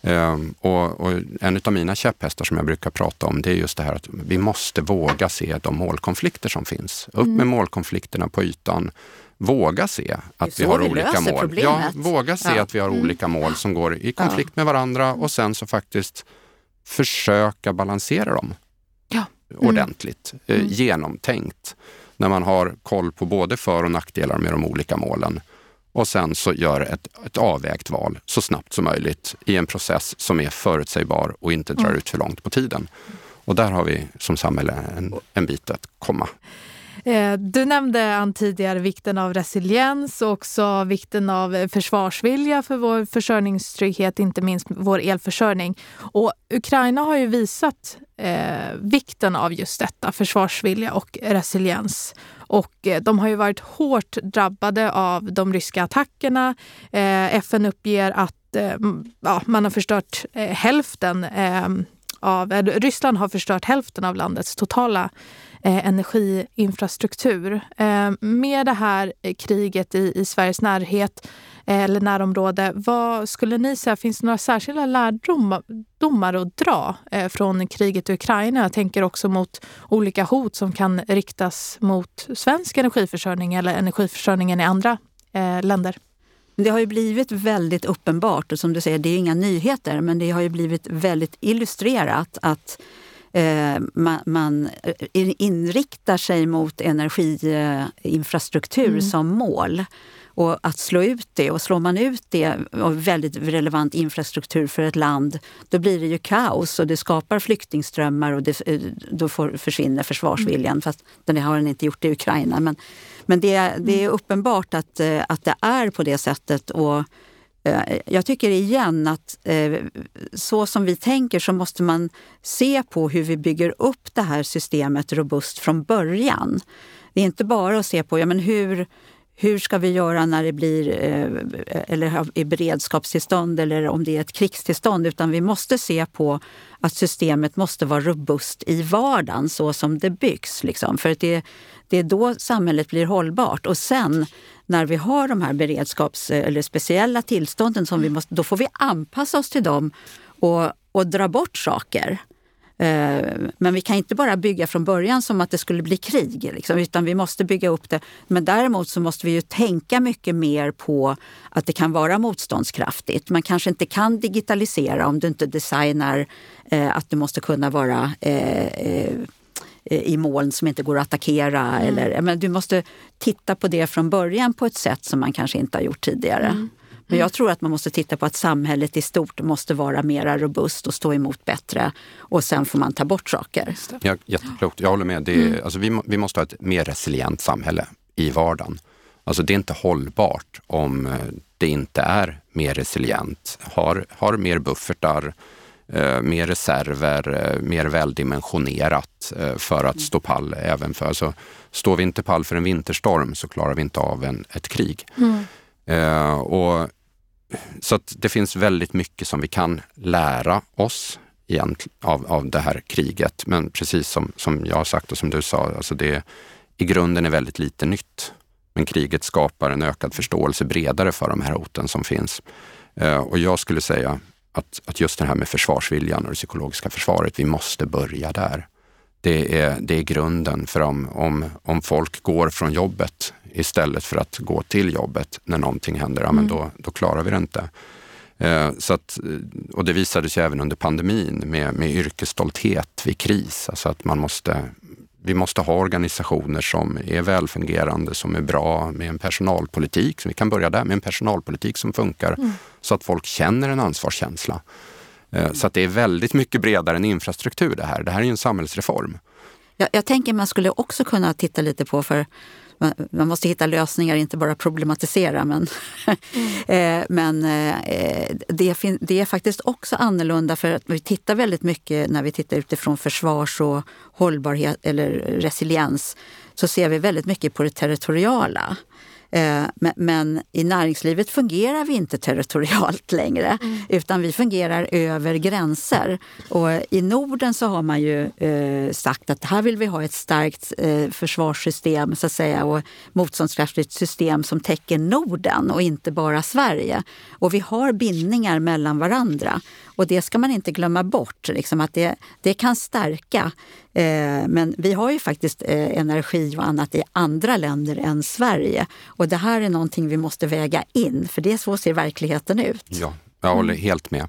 Um, och, och, en av mina käpphästar som jag brukar prata om det är just det här att vi måste våga se de målkonflikter som finns. Upp mm. med målkonflikterna på ytan. våga se att vi har vi olika mål. problemet. Ja, våga se Ja. att vi har olika mål som går i konflikt med varandra och sen så faktiskt försöka balansera dem Ja. ordentligt, eh, genomtänkt. När man har koll på både för och nackdelar med de olika målen och sen så gör ett, ett avvägt val så snabbt som möjligt i en process som är förutsägbar och inte drar ut för långt på tiden. Och där har vi som samhälle en, en bit att komma. Eh, du nämnde Ann tidigare vikten av resiliens och också vikten av eh, försvarsvilja för vår försörjningstrygghet, inte minst vår elförsörjning. Och Ukraina har ju visat eh, vikten av just detta, försvarsvilja och resiliens. Och eh, de har ju varit hårt drabbade av de ryska attackerna. Eh, FN uppger att eh, ja, man har förstört eh, hälften eh, av, eh, Ryssland har förstört hälften av landets totala eh, energiinfrastruktur. Eh, med det här eh, kriget i, i Sveriges närhet eh, eller närområde, vad skulle ni säga, finns det några särskilda lärdomar att dra eh, från kriget i Ukraina? Jag tänker också mot olika hot som kan riktas mot svensk energiförsörjning eller energiförsörjningen i andra eh, länder. Det har ju blivit väldigt uppenbart, och som du säger, det är inga nyheter, men det har ju blivit väldigt illustrerat att man, man eh, inriktar sig mot energiinfrastruktur som mål. Och att slå ut det, och slår man ut det av väldigt relevant infrastruktur för ett land, då blir det ju kaos och det skapar flyktingströmmar och det, eh, då får, försvinner försvarsviljan. Fast den har den inte gjort i Ukraina. Men, men det, det är uppenbart att, eh, att det är på det sättet. Och eh, Eh, jag tycker igen att eh, så som vi tänker så måste man se på hur vi bygger upp det här systemet robust från början. Det är inte bara att se på ja, men hur, hur ska vi göra när det blir eh, eller i beredskapstillstånd eller om det är ett krigstillstånd, utan vi måste se på att systemet måste vara robust i vardagen så som det byggs. Liksom. För att det, det är då samhället blir hållbart. Och sen när vi har de här beredskaps eller speciella tillstånden, som vi måste, då får vi anpassa oss till dem och, och dra bort saker. Eh, men vi kan inte bara bygga från början som att det skulle bli krig, liksom, utan vi måste bygga upp det. Men däremot så måste vi ju tänka mycket mer på att det kan vara motståndskraftigt. Man kanske inte kan digitalisera om du inte designar eh, att du måste kunna vara eh, eh, i moln som inte går att attackera. Eller, jag menar, du måste titta på det från början på ett sätt som man kanske inte har gjort tidigare. Men jag tror att man måste titta på att samhället i stort måste vara mer robust och stå emot bättre. Och sen får man ta bort saker. Ja, jätteklokt, jag håller med. Det är, alltså vi, vi måste ha ett mer resilient samhälle i vardagen. Alltså det är inte hållbart om eh, det inte är mer resilient, har, har mer buffertar, eh, mer reserver, eh, mer väldimensionerat eh, för att stå pall även för, alltså står vi inte pall för en vinterstorm så klarar vi inte av en, ett krig. Eh, och, så att det finns väldigt mycket som vi kan lära oss av, av det här kriget. Men precis som, som jag har sagt och som du sa, alltså det i grunden är väldigt lite nytt. Men kriget skapar en ökad förståelse bredare för de här hoten som finns. Eh, och jag skulle säga att, att just det här med försvarsviljan och det psykologiska försvaret, vi måste börja där. Det är, det är grunden för om, om, om folk går från jobbet istället för att gå till jobbet när någonting händer, ja, men då, då klarar vi det inte. Eh, så att, och det visade sig även under pandemin med, med yrkesstolthet vid kris. Alltså att man måste, vi måste ha organisationer som är välfungerande, som är bra med en personalpolitik. Så vi kan börja där med en personalpolitik som funkar så att folk känner en ansvarskänsla. Eh, Så att det är väldigt mycket bredare än infrastruktur det här. Det här är ju en samhällsreform. Jag, jag tänker man skulle också kunna titta lite på, för man, man måste hitta lösningar, inte bara problematisera. Men, eh, men eh, det, fin, det är faktiskt också annorlunda för att vi tittar väldigt mycket när vi tittar utifrån försvars och hållbarhet eller resiliens så ser vi väldigt mycket på det territoriala. Eh, Men, i näringslivet fungerar vi inte territorialt längre utan vi fungerar över gränser. Och I Norden så har man ju eh, sagt att här vill vi ha ett starkt eh, försvarssystem så att säga, och motståndskraftigt system som täcker Norden och inte bara Sverige. Och vi har bindningar mellan varandra och det ska man inte glömma bort. Liksom, att det, det kan stärka Eh, men vi har ju faktiskt eh, energi och annat i andra länder än Sverige. Och det här är någonting vi måste väga in, för det är så ser verkligheten ut. Ja, jag håller mm. helt med.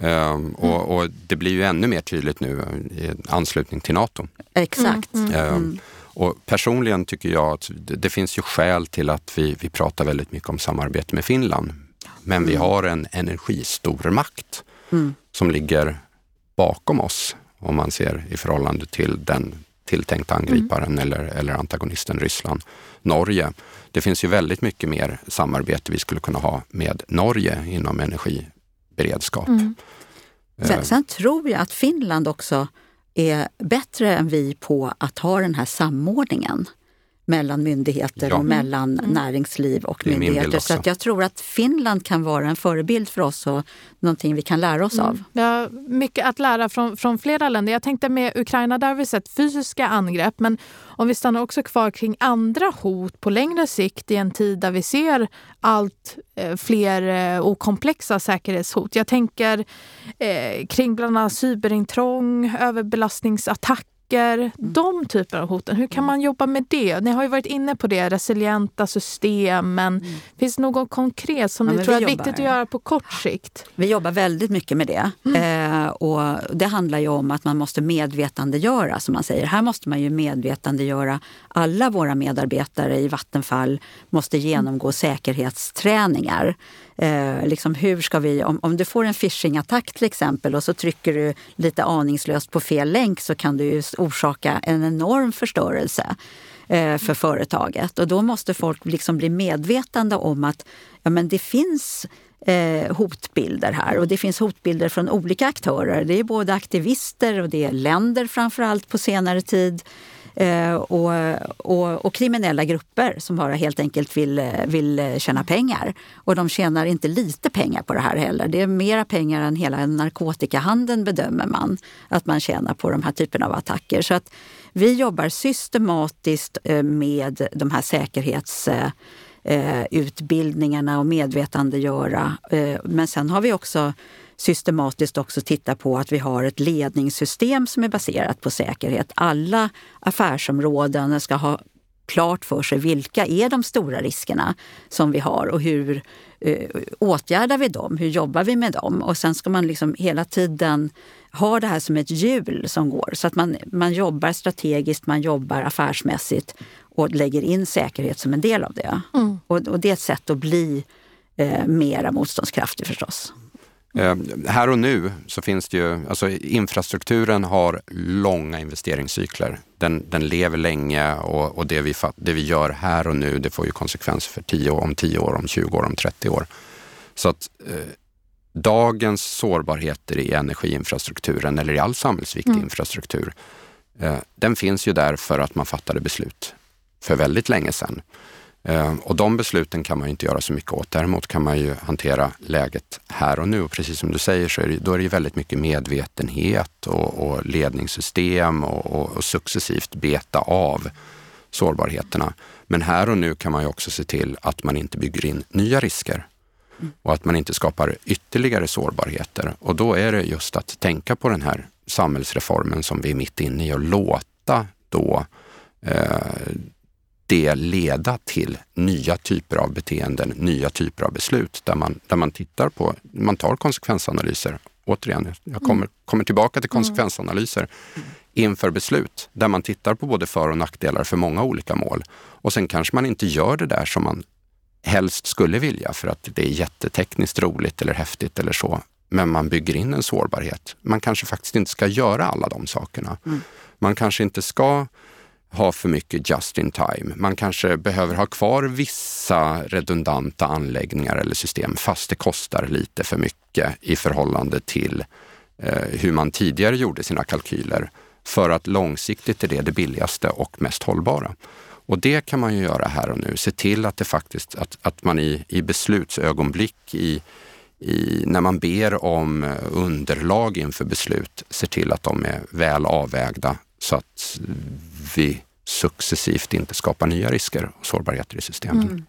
Um, och, och, det blir ju ännu mer tydligt nu i anslutning till Nato. Exakt. Mm, mm, um, och personligen tycker jag att det, det, finns ju skäl till att vi, vi pratar väldigt mycket om samarbete med Finland. Men vi mm. har en energistormakt mm. som ligger bakom oss om man ser i förhållande till den tilltänkta angriparen mm. eller, eller antagonisten Ryssland. Norge. Det finns ju väldigt mycket mer samarbete vi skulle kunna ha med Norge inom energiberedskap. Mm. Sen, sen, tror jag att Finland också är bättre än vi på att ha den här samordningen mellan myndigheter ja. och mellan mm. näringsliv och myndigheter. Så att jag tror att Finland kan vara en förebild för oss och någonting vi kan lära oss mm. av. Ja, mycket att lära från, från flera länder. Jag tänkte med Ukraina, där har vi sett fysiska angrepp. Men om vi stannar också kvar kring andra hot på längre sikt i en tid där vi ser allt eh, fler eh, och komplexa säkerhetshot. Jag tänker eh, kring bland annat cyberintrång, överbelastningsattacker mm. de typer av hoten. Hur kan mm. man jobba med det? Ni har ju varit inne på det, resilienta system. Men mm. finns det något konkret som ja, ni tror är jobbar, viktigt att göra på kort sikt? Vi jobbar väldigt mycket med det. Mm. Eh, och det handlar ju om att man måste medvetandegöra, som man säger. Här måste man ju medvetandegöra alla våra medarbetare i Vattenfall måste genomgå säkerhetsträningar. Eh, liksom hur ska vi, om, om du får en phishing-attack till exempel och så trycker du lite aningslöst på fel länk så kan du ju orsaka en enorm förstörelse eh, för företaget. Och då måste folk liksom bli medvetande om att ja, men det finns eh, hotbilder här. Och det finns hotbilder från olika aktörer. Det är både aktivister och det är länder framför allt på senare tid. Eh, och, och, och, kriminella grupper som bara helt enkelt vill, vill eh, tjäna pengar. Och de tjänar inte lite pengar på det här heller. Det är mera pengar än hela narkotikahandeln bedömer man att man tjänar på de här typerna av attacker. Så att vi jobbar systematiskt eh, med de här säkerhetsutbildningarna eh, utbildningarna och medvetandegöra. Men sen har vi också systematiskt också titta på att vi har ett ledningssystem som är baserat på säkerhet. Alla affärsområden ska ha klart för sig vilka är de stora riskerna som vi har och hur eh, åtgärdar vi dem? Hur jobbar vi med dem? Och sen ska man liksom hela tiden ha det här som ett hjul som går så att man, man jobbar strategiskt, man jobbar affärsmässigt och lägger in säkerhet som en del av det. Mm. Och, och, det är ett sätt att bli eh, mera motståndskraftig förstås. Eh, här och nu så finns det ju, alltså infrastrukturen har långa investeringscykler. Den, den lever länge och, och det, vi, det vi gör här och nu det får ju konsekvenser för 10 år, om 10 år, om 20 år, om 30 år. Så att eh, dagens sårbarheter i energiinfrastrukturen eller i all samhällsviktig mm. infrastruktur, eh, den finns ju där för att man fattade beslut för väldigt länge sedan. Ehm, och de besluten kan man inte göra så mycket åt. Däremot kan man ju hantera läget här och nu. Och precis som du säger så är det, då är det väldigt mycket medvetenhet och, och ledningssystem och, och, och, successivt beta av sårbarheterna. Men här och nu kan man ju också se till att man inte bygger in nya risker och att man inte skapar ytterligare sårbarheter. Och då är det just att tänka på den här samhällsreformen som vi är mitt inne i och låta då eh, det leda till nya typer av beteenden, nya typer av beslut där man, där man tittar på, man tar konsekvensanalyser. Återigen, jag kommer, mm. kommer tillbaka till mm. konsekvensanalyser inför beslut där man tittar på både för och nackdelar för många olika mål. Och sen kanske man inte gör det där som man helst skulle vilja för att det är jättetekniskt roligt eller häftigt eller så. Men man bygger in en sårbarhet. Man kanske faktiskt inte ska göra alla de sakerna. Mm. Man kanske inte ska ha för mycket just in time. Man kanske behöver ha kvar vissa redundanta anläggningar eller system fast det kostar lite för mycket i förhållande till eh, hur man tidigare gjorde sina kalkyler. För att långsiktigt är det det billigaste och mest hållbara. Och det kan man ju göra här och nu. Se till att det faktiskt, att, att man i, i beslutsögonblick, i, i, när man ber om eh, underlag inför beslut, ser till att de är väl avvägda så att vi successivt inte skapar nya risker och sårbarheter i systemen. Mm.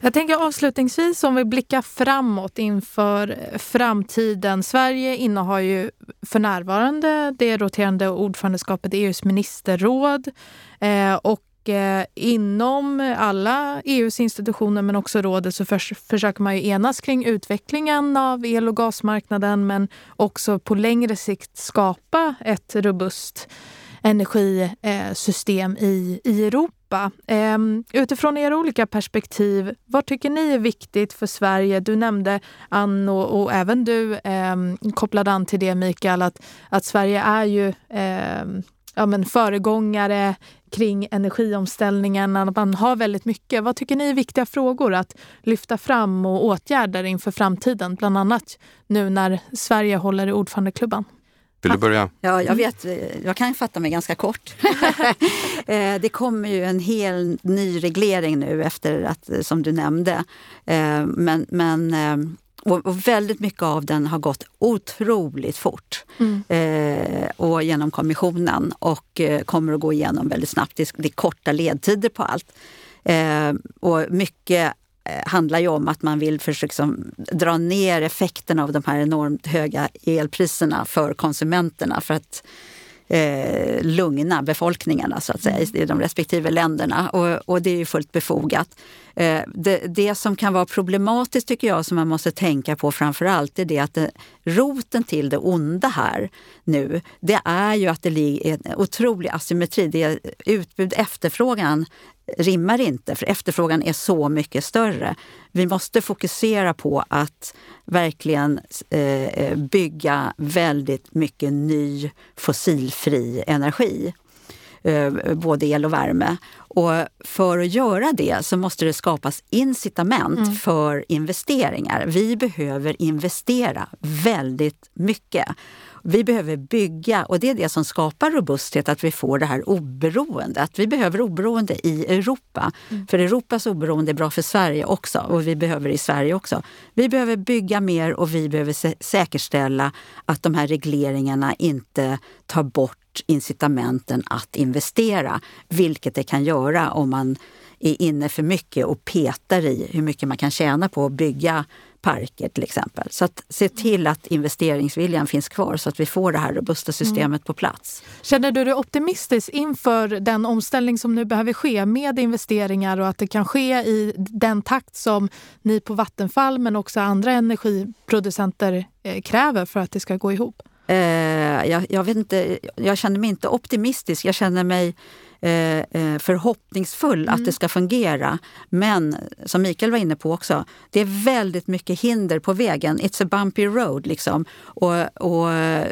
Jag tänker avslutningsvis om vi blickar framåt inför framtiden. Sverige innehar ju för närvarande det roterande ordförandeskapet i EUs ministerråd eh, och eh, inom alla EUs institutioner men också rådet så försöker man ju enas kring utvecklingen av el och gasmarknaden men också på längre sikt skapa ett robust energisystem i, i Europa ehm, utifrån era olika perspektiv, vad tycker ni är viktigt för Sverige? Du nämnde Ann och, och även du eh, kopplade an till det Mikael, att, att Sverige är ju eh, ja, men föregångare kring energiomställningen, att man har väldigt mycket. Vad tycker ni är viktiga frågor att lyfta fram och åtgärder inför framtiden? Bland annat nu när Sverige håller i ordförandeklubban. Vill du börja? Ja, jag vet. Jag kan fatta mig ganska kort. Eh, det kommer ju en hel ny reglering nu efter att, som du nämnde. Eh, men, men eh, och väldigt mycket av den har gått otroligt fort. Mm. och genom kommissionen och kommer att gå igenom väldigt snabbt. Det är korta ledtider på allt. och mycket Eh, Eh, handlar ju om att man vill försöka liksom dra ner effekten av de här enormt höga elpriserna för konsumenterna för att eh, lugna befolkningarna så att säga, i de respektive länderna. Och, och det är ju fullt befogat. Eh, det, det, som kan vara problematiskt tycker jag, som man måste tänka på framför allt, är det att det, roten till det onda här nu, det är ju att det ligger en otrolig asymmetri. Det är utbud efterfrågan rimmar inte, för efterfrågan är så mycket större. Vi måste fokusera på att verkligen eh, bygga väldigt mycket ny fossilfri energi. Eh, både el och värme. Och för att göra det så måste det skapas incitament mm. för investeringar. Vi behöver investera väldigt mycket. Vi behöver bygga, och det är det som skapar robusthet, att vi får det här oberoende. Att vi behöver oberoende i Europa. Mm. För Europas oberoende är bra för Sverige också och vi behöver det i Sverige också. Vi behöver bygga mer och vi behöver säkerställa att de här regleringarna inte tar bort incitamenten att investera, vilket det kan göra om man är inne för mycket och petar i hur mycket man kan tjäna på att bygga parker till exempel. Så att se till att investeringsviljan finns kvar så att vi får det här robusta systemet mm. på plats. Känner du dig optimistisk inför den omställning som nu behöver ske med investeringar och att det kan ske i den takt som ni på Vattenfall men också andra energiproducenter eh, kräver för att det ska gå ihop? Eh, jag, jag, vet inte, jag känner mig inte optimistisk. Jag känner mig förhoppningsfull mm. att det ska fungera. Men som Mikael var inne på också, det är väldigt mycket hinder på vägen. It's a bumpy road. Liksom. Och, och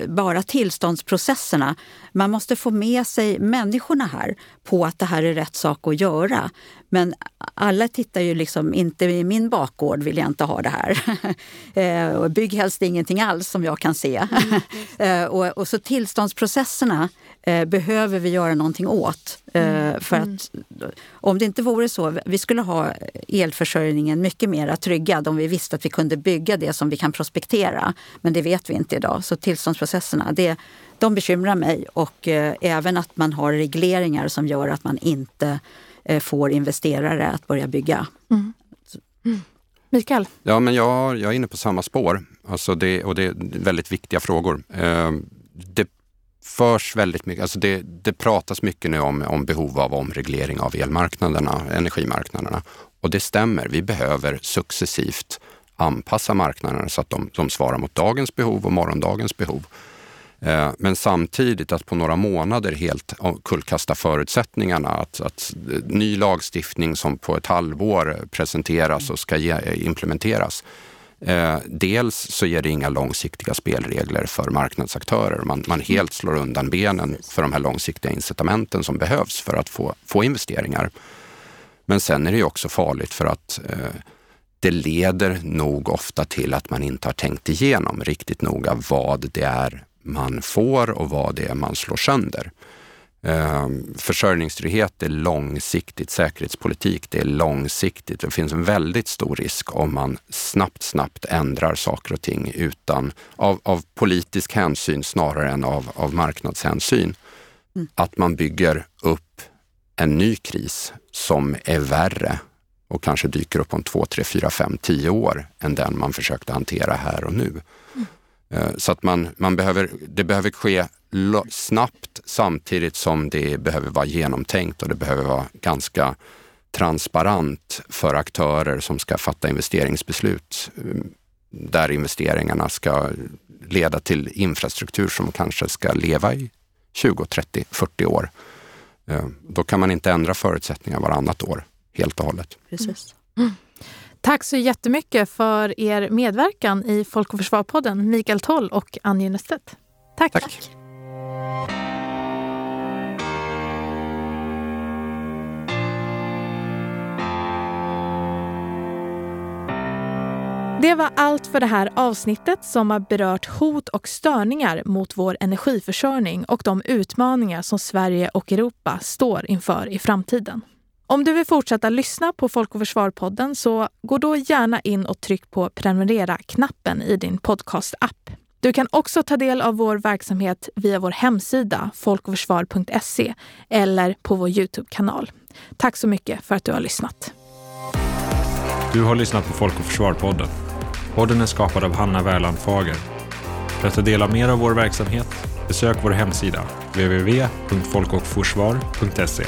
bara tillståndsprocesserna. Man måste få med sig människorna här på att det här är rätt sak att göra. Men alla tittar ju liksom, inte i min bakgård vill jag inte ha det här. Eh, bygg helst ingenting alls som jag kan se. Mm. och, och så tillståndsprocesserna eh, behöver vi göra någonting åt. Eh, mm. För att om det inte vore så, vi skulle ha elförsörjningen mycket mer tryggad om vi visste att vi kunde bygga det som vi kan prospektera. Men det vet vi inte idag. Så tillståndsprocesserna, det, de bekymrar mig. Och eh, även att man har regleringar som gör att man inte eh, får investerare att börja bygga. Mm. Mm. Mikael? Ja, men jag, jag är inne på samma spår. Alltså det, och det är väldigt viktiga frågor. Eh, det förs väldigt mycket, alltså det, det pratas mycket nu om, om behov av omreglering av elmarknaderna, energimarknaderna. Och det stämmer, vi behöver successivt anpassa marknaderna så att de, de svarar mot dagens behov och morgondagens behov. Eh, men samtidigt att på några månader helt kullkasta förutsättningarna. Att, att ny lagstiftning som på ett halvår presenteras och ska implementeras Eh, dels så ger det inga långsiktiga spelregler för marknadsaktörer. Man, man helt slår undan benen för de här långsiktiga incitamenten som behövs för att få, få investeringar. Men sen är det också farligt för att eh, det leder nog ofta till att man inte har tänkt igenom riktigt noga vad det är man får och vad det är man slår sönder. Eh, försörjningstrygghet är långsiktigt, säkerhetspolitik det är långsiktigt. Det finns en väldigt stor risk om man snabbt, snabbt ändrar saker och ting utan, av, av politisk hänsyn snarare än av, av marknadshänsyn. Mm. Att man bygger upp en ny kris som är värre och kanske dyker upp om två, tre, fyra, fem, tio år än den man försökte hantera här och nu. Mm. Så att man, man behöver, det behöver ske snabbt samtidigt som det behöver vara genomtänkt och det behöver vara ganska transparent för aktörer som ska fatta investeringsbeslut eh, där investeringarna ska leda till infrastruktur som kanske ska leva i 20, 30, 40 år. Eh, då kan man inte ändra förutsättningar varannat år helt och hållet. Precis. Mm. Tack så jättemycket för er medverkan i Folk och Försvar-podden, Mikael Toll och Anja Nestedt. Tack. Tack. Det var allt för det här avsnittet som har berört hot och störningar mot vår energiförsörjning och de utmaningar som Sverige och Europa står inför i framtiden. Om du vill fortsätta lyssna på Folk och Försvar-podden så gå då gärna in och tryck på prenumerera-knappen i din podcast-app. Du kan också ta del av vår verksamhet via vår hemsida folkoförsvar.se eller på vår Youtube-kanal. Tack så mycket för att du har lyssnat. Du har lyssnat på Folk och Försvar-podden Podden är skapad av Hanna Wärland Fager. För att ta del av mer av vår verksamhet, besök vår hemsida www.folkochforsvar.se